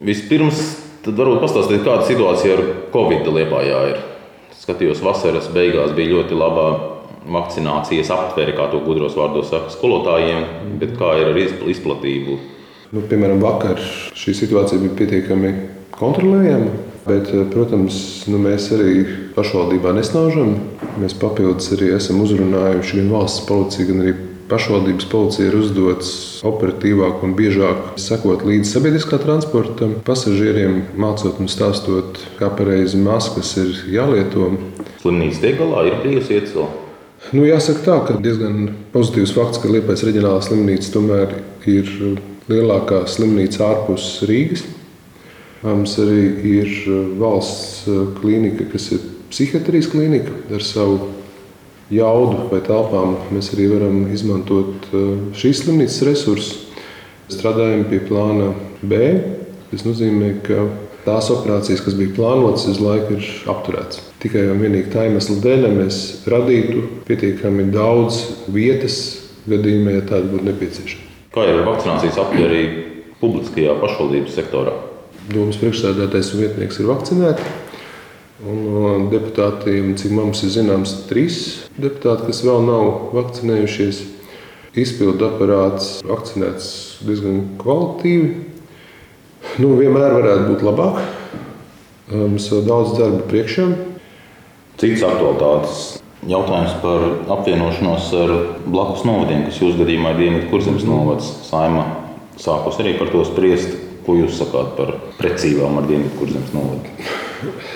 Vispirms, tad varbūt pastāstīt, kāda situācija ar Covid liepājā ir. Skatījos, vasaras beigās bija ļoti laba vakcinācijas aptvere, kā to gudros vārdos saka, skolotājiem, bet kā ir ar izplatību? Nu, piemēram, vakar šī situācija bija pietiekami kontrolējama. Bet, protams, nu, mēs arī pašvaldībā nesnaužam. Mēs papildus arī esam uzrunājuši gan valsts policiju, gan arī pašvaldības policija ir uzdots operatīvāk un biežāk sekot līdzi sabiedriskā transporta pasažieriem, mācot un stāstot, kā pareizi maskas ir jālieto. Slimnīca tiek galā, ir bijusi iecēlta. Nu, jāsaka tā, ka diezgan pozitīvs fakts, ka Liepais reģionālā slimnīca tomēr ir lielākā slimnīca ārpus Rīgas. Mums arī ir valsts klīnika, kas ir psihiatrijas klīnika ar savu jaudu vai telpām mēs arī varam izmantot uh, šīs slimnīcas resursus. Strādājam pie plāna B. Tas nozīmē, ka tās operācijas, kas bija plānotas, uz laiku ir apturētas. Tikai un vienīgi tā iemesla dēļ mēs radītu pietiekami daudz vietas gadījumā, ja tāda būtu nepieciešama. Kā ir vakcinācijas apgabala publiskajā pašvaldības sektorā? Domas priekšsēdētājs un vietnieks ir vakcinēti. Un no deputātiem, cik mums ir zināms, trīs deputāti, kas vēl nav vakcinējušies. Izpildu aparāts vakcinēts diezgan kvalitīvi. Nu, vienmēr varētu būt labāk. Mums vēl daudz darba priekšā. Cits aktualitātes jautājums par apvienošanos ar blakus novadiem, kas jūsu gadījumā ir Dienvidu kurzemes novads. Saima sākus arī par to spriest. Ko jūs sakāt par precīzām ar Dienvidu kurzemes novadu?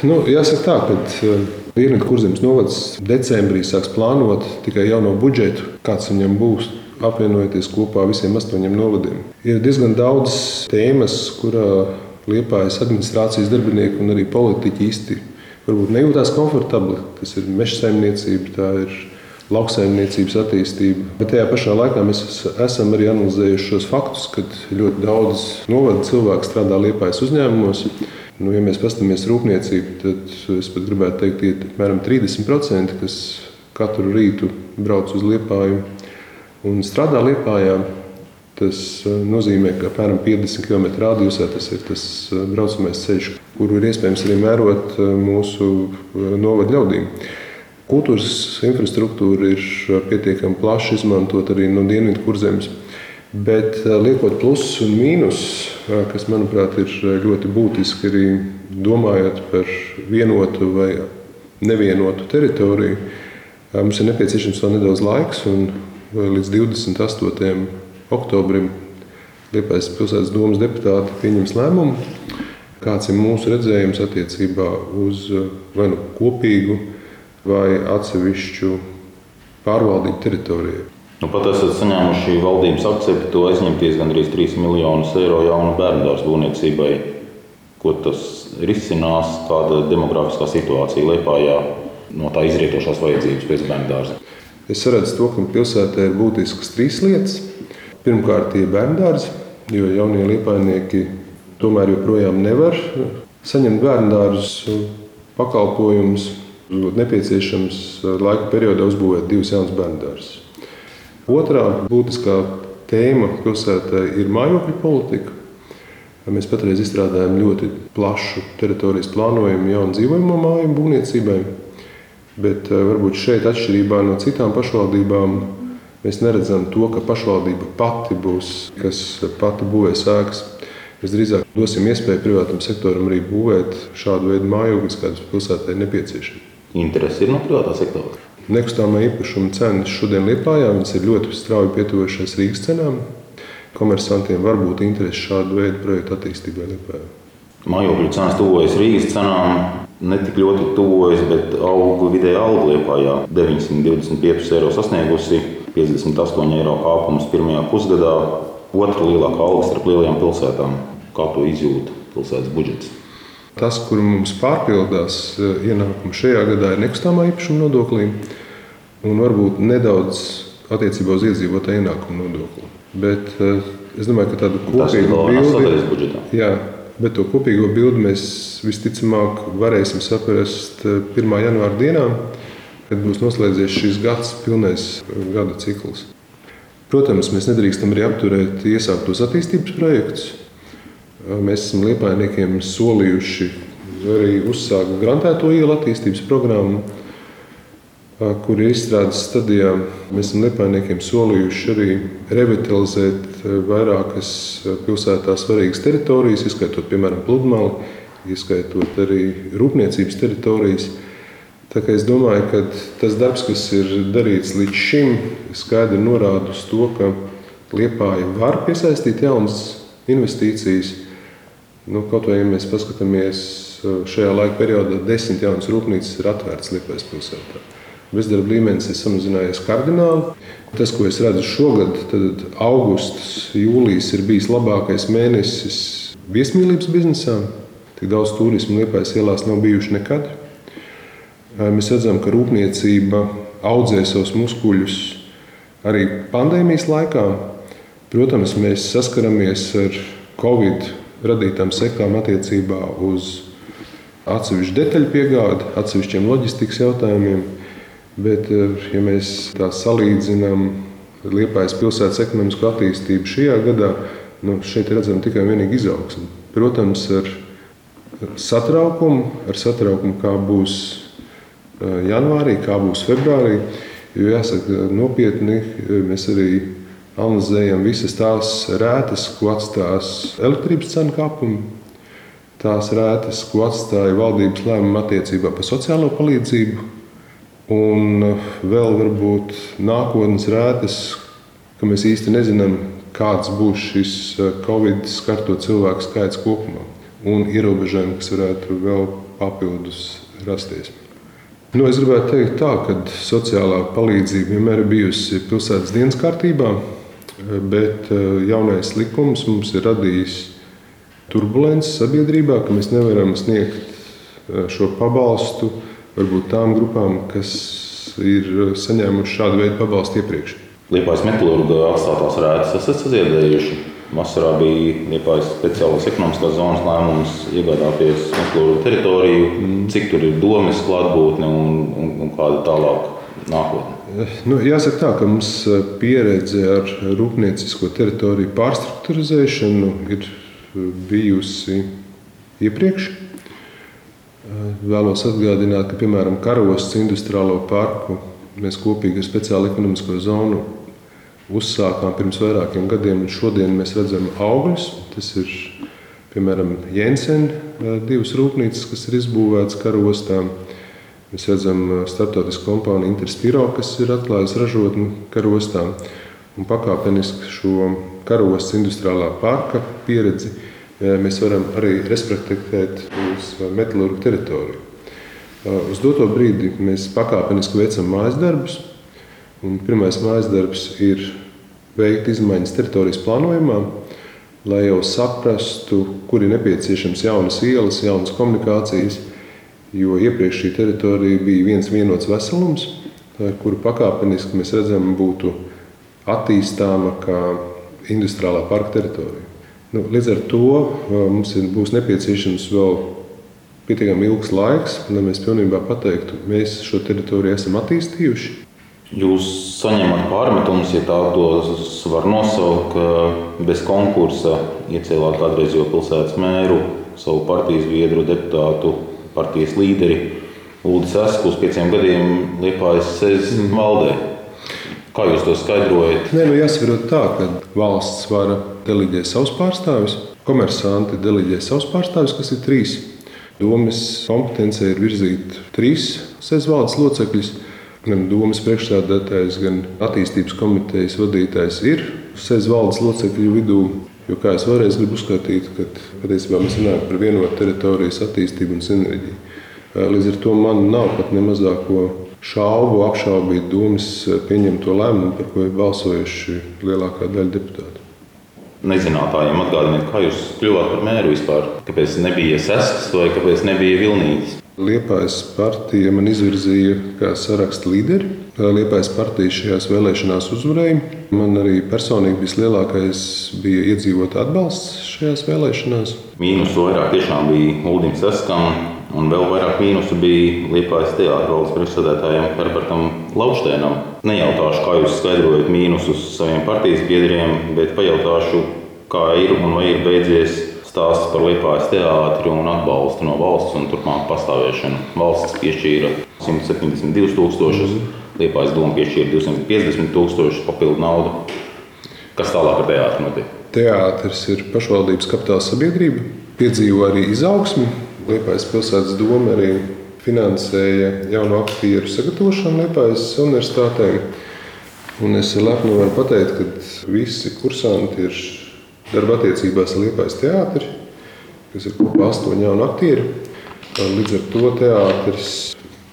Nu, jāsaka tā, ka Dienvidu kurzemes novads decembrī sāks plānot tikai jauno budžetu, kāds viņam būs. Apvienojoties kopā visiem astoņiem novadiem. Ir diezgan daudz tēmas, kurā liepājas administrācijas darbinieki un arī politiķi īsti varbūt nejūtās komfortabli. Tas ir meža saimniecība, tā ir lauksaimniecības attīstība. Bet tajā pašā laikā mēs esam arī analizējuši šos faktus, ka ļoti daudz novada cilvēku strādā liepājas uzņēmumos. Nu, ja mēs paskatāmies rūpniecību, tad es pat gribētu teikt, ka apmēram 30%, kas katru rītu brauc uz liepāju un strādā liepājā. Tas eh, nozīmē, ka apmēram 50 km radiusā tas ir tas eh, braucamais ceļš, kuru ir iespējams arī mērot eh, mūsu novadu ļaudīm. Kultūras infrastruktūra ir pietiekami plaši izmantota arī no dienvidu kurzemes. Bet liekot plusus un mīnusus, kas, manuprāt, ir ļoti būtiski arī domājot par vienotu vai nevienotu teritoriju, mums ir nepieciešams vēl nedaudz laiks. Līdz 28. oktobrim Liepais pilsētas domas deputāti pieņems lēmumu, kāds ir mūsu redzējums attiecībā uz vai nu kopīgu vai atsevišķu pārvaldību teritorijai. Nu, pat esat saņēmuši valdības akceptu aizņemties gandrīz 3 miljonus eiro jaunu bērnu dārza būvniecībai. Ko tas risinās, kāda ir demografiskā situācija Lietpājā, no tā izrietošās vajadzības pēc bērnu dārza? Es redzu, to, ka pilsētā ir būtiskas trīs lietas. Pirmkārt, ir bērnu dārzi, jo jaunie liepainieki tomēr joprojām nevar saņemt bērnu dārzu pakalpojumus. Būtu nepieciešams laika periodā uzbūvēt divus jaunus bērnu dārzus. Otrā būtiskā tēma pilsētā ir mājokļu politika. Mēs patreiz izstrādājam ļoti plašu teritorijas plānojumu jaunu dzīvojamo māju būvniecībai. Bet eh, varbūt šeit, atšķirībā no citām pašvaldībām, mēs neredzam to, ka pašvaldība pati būs, kas pati būvēs ēkas. Mēs drīzāk dosim iespēju privātam sektoram arī būvēt šādu veidu mājokļus, kādas pilsētai ir nepieciešami. Interesi ir no privātā sektora. Nekustamā īpašuma cenas šodien Lietpājā ir ļoti strauji pietuvušās Rīgas cenām. Komersantiem var būt interese šādu veidu projektu attīstībai Lietpājā. Mājokļu cenas tuvojas Rīgas cenām. Ne tik ļoti tuvojas, bet auga vidēja alga Lietpājā 925 eiro sasniegusi, 58 eiro kāpums pirmajā pusgadā. Otra lielākā alga starp lielajām pilsētām. Kā to izjūta pilsētas budžets? Tas, kur mums pārpildās eh, ienākumi šajā gadā, ir nekustamā īpašuma nodoklī un varbūt nedaudz attiecībā uz iedzīvotāju ienākumu nodokli. Bet eh, es domāju, ka tādu kopīgu bildi, jā, bet to kopīgo bildi mēs visticamāk varēsim saprast 1. Eh, janvāra dienā, kad būs noslēdzies šis gads, pilnais gada cikls. Protams, mēs nedrīkstam arī apturēt iesāktos attīstības projektus. Mēs esam liepainiekiem solījuši arī uzsākt grantēto ielu attīstības programmu, kur ir izstrādes stadijā. Mēs esam liepainiekiem solījuši arī revitalizēt vairākas pilsētā svarīgas teritorijas, ieskaitot, piemēram, pludmali, ieskaitot arī rūpniecības teritorijas. Es domāju, ka tas darbs, kas ir darīts līdz šim, skaidri norāda uz to, ka Liepāja var piesaistīt jaunas investīcijas. Nu, kaut vai ja mēs paskatāmies šajā laika periodā, desmit jaunas rūpnīcas ir atvērtas Liepājas pilsētā. Bezdarba līmenis ir samazinājies kardināli. Tas, ko es redzu šogad, tad augusts, jūlijas ir bijis labākais mēnesis viesmīlības biznesā. Tik daudz turismu Liepājas ielās nav bijuši nekad. Mēs redzam, ka rūpniecība audzē savus muskuļus arī pandēmijas laikā. Protams, mēs saskaramies ar Covid radītām sekām attiecībā uz atsevišķu detaļu piegādi, atsevišķiem loģistikas jautājumiem. Bet, ja mēs tā salīdzinām Liepājas pilsētas ekonomisko attīstību šajā gadā, nu, šeit redzam tikai un vienīgi izaugsmu. Protams, ar satraukumu, ar satraukumu, kā būs janvārī, kā būs februārī. Jo jāsaka, nopietni mēs arī analizējam visas tās rētas, ko atstās elektrības cenu kāpumi, tās rētas, ko atstāja valdības lēmuma attiecībā par sociālo palīdzību, un vēl varbūt nākotnes rētas, ka mēs īsti nezinām, kāds būs šis Covid skarto cilvēku skaits kopumā un ierobežojumi, kas varētu vēl papildus rasties. Nu, es gribētu teikt, tā, ka sociālā palīdzība vienmēr ir bijusi pilsētas dienas kārtībā, bet eh, jaunais likums mums ir radījis turbulences sabiedrībā, ka mēs nevaram sniegt eh, šo pabalstu varbūt tām grupām, kas ir saņēmuši šādu veidu pabalstu iepriekš. Liepais metālurga atstātās rētas esat saziedējuši. Vasarā bija Liepājas speciālās ekonomiskās zonas lēmums iegādāties Meklūru teritoriju. Mm. Cik tur ir domas klātbūtne un, un, un kāda tālāk nākotne? Nu, jāsaka tā, ka mums eh, pieredze ar rūpniecisko teritoriju pārstruktūrizēšanu ir eh, bijusi iepriekš. Eh, vēlos atgādināt, ka piemēram Karostas industriālo parku mēs kopīgi ar speciālu ekonomisko zonu uzsākām pirms vairākiem gadiem, un šodien mēs redzam augļus. Tas ir piemēram Jensen, divas rūpnīcas, kas ir izbūvētas karostā. Mēs redzam starptautisku kompāniju Interspiro, kas ir atklājusi ražotni karostā. Un pakāpeniski šo karostas industriālā parka pieredzi mēs varam arī respektēt uz metālurgu teritoriju. Uz doto brīdi mēs pakāpeniski veicam mājas darbus. Pirmais mājas darbs ir veikt izmaiņas teritorijas plānojumā, lai jau saprastu, kur ir nepieciešams jaunas ielas, jaunas komunikācijas. Jo iepriekš šī teritorija bija viens vienots veselums, kuru pakāpeniski mēs redzam, būtu attīstāma kā industriālā parka teritorija. Nu, līdz ar to mums ir, būs nepieciešams vēl pietiekami ilgs laiks, lai mēs pilnībā pateiktu, mēs šo teritoriju esam attīstījuši. Jūs saņemat pārmetumus, ja tādus var nosaukt, ka bez konkursa iecēlāt kādreizējo pilsētas mēru, savu partijas biedru, deputātu, partijas līderi Ulris Esku uz pieciem gadiem Liepājas sēdes mm. valdē. Kā jūs to skaidrojat? Nē, nu jāsaprot tā, ka valsts vara deleģē savus pārstāvjus, komersanti deleģē savus pārstāvjus, kas ir trīs. Domas kompetencija ir virzīt trīs sēdes valdes locekļus gan domas priekšstādātājs, gan attīstības komitejas vadītājs ir sēž valdes locekļu vidū. Jo, kā es vēlreiz gribu uzskatīt, ka patiesībā mēs runājam par vienotu teritorijas attīstību un sinerģiju. Līdz ar to man nav pat ne mazāko šaubu apšaubīt domas pieņemto lēmumu, par ko ir balsojuši lielākā daļa deputātu. Nezinātājiem atgādiniet, kā jūs kļuvāt par mēru vispār? Kāpēc nebija sestas vai kāpēc nebija vilnītes? Liepājas partija man izvirzīja kā saraksta līderi. Liepājas partija šajās vēlēšanās uzvarēja. Man arī personīgi vislielākais bija iedzīvotāju atbalsts šajās vēlēšanās. Mīnusu vairāk tiešām bija Uldim Saskam, un vēl vairāk mīnusu bija Liepājas teātros priekšsēdētājiem Herbertam Lauštēnam. Nejautāšu, kā jūs skaidrojat mīnusus saviem partijas biedriem, bet pajautāšu, kā ir un vai ir beidzies stāsts par Liepājas teātri un atbalstu no valsts un turpmāk pastāvēšanu. Valsts piešķīra 172 tūkstošus, Liepājas doma piešķīra 250 tūkstošus papildu naudu. Kas tālāk ar teātri notiek? Teātris ir pašvaldības kapitāla sabiedrība, piedzīvo arī izaugsmi. Liepājas pilsētas doma arī finansēja jaunu aktieru sagatavošanu Liepājas universitātē. Un es lepni varu pateikt, ka visi kursanti ir darba attiecībās ar Liepājas teātri, kas ir kopā astoņi jauni aktieri. Līdz ar to teātris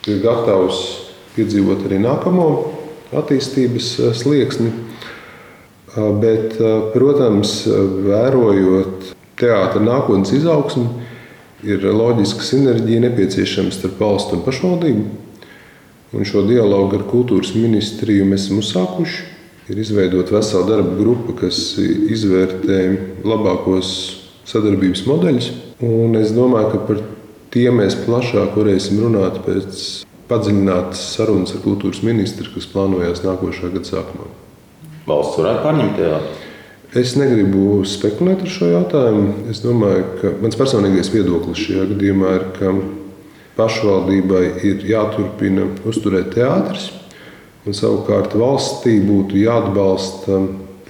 ir gatavs piedzīvot arī nākamo attīstības slieksni. Bet, protams, vērojot teātra nākotnes izaugsmu, ir loģiska sinerģija nepieciešama starp valstu un pašvaldību. Un šo dialogu ar kultūras ministriju mēs esam uzsākuši. Ir izveidota vesela darba grupa, kas izvērtē labākos sadarbības modeļus. Un es domāju, ka par tiem mēs plašāk varēsim runāt pēc padziļinātas sarunas ar kultūras ministru, kas plānojas nākošā gada sākumā. Valsts varētu pārņemt teātri. Es negribu spekulēt ar šo jautājumu. Es domāju, ka mans personīgais viedoklis šajā gadījumā ir, ka pašvaldībai ir jāturpina uzturēt teātris, un savukārt valstī būtu jāatbalsta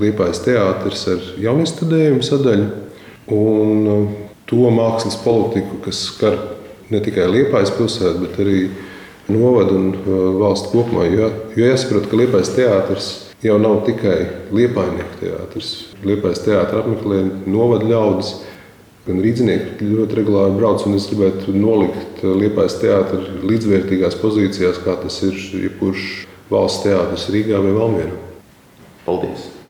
Liepājas teātris ar jaunistudējumu sadaļu un to mākslas politiku, kas skar ne tikai Liepājas pilsētu, bet arī novadu un valstu kopumā. Jo, jo jāsaprot, ka Liepājas teātris jau nav tikai liepainieku teātris. Liepais teātris apmeklē novada ļaudis. Gan rīznieki ļoti regulāri brauc, un es gribētu nolikt Liepais teātris līdzvērtīgās pozīcijās, kā tas ir jebkurš valsts teātris Rīgā vai Valmjerā. Paldies!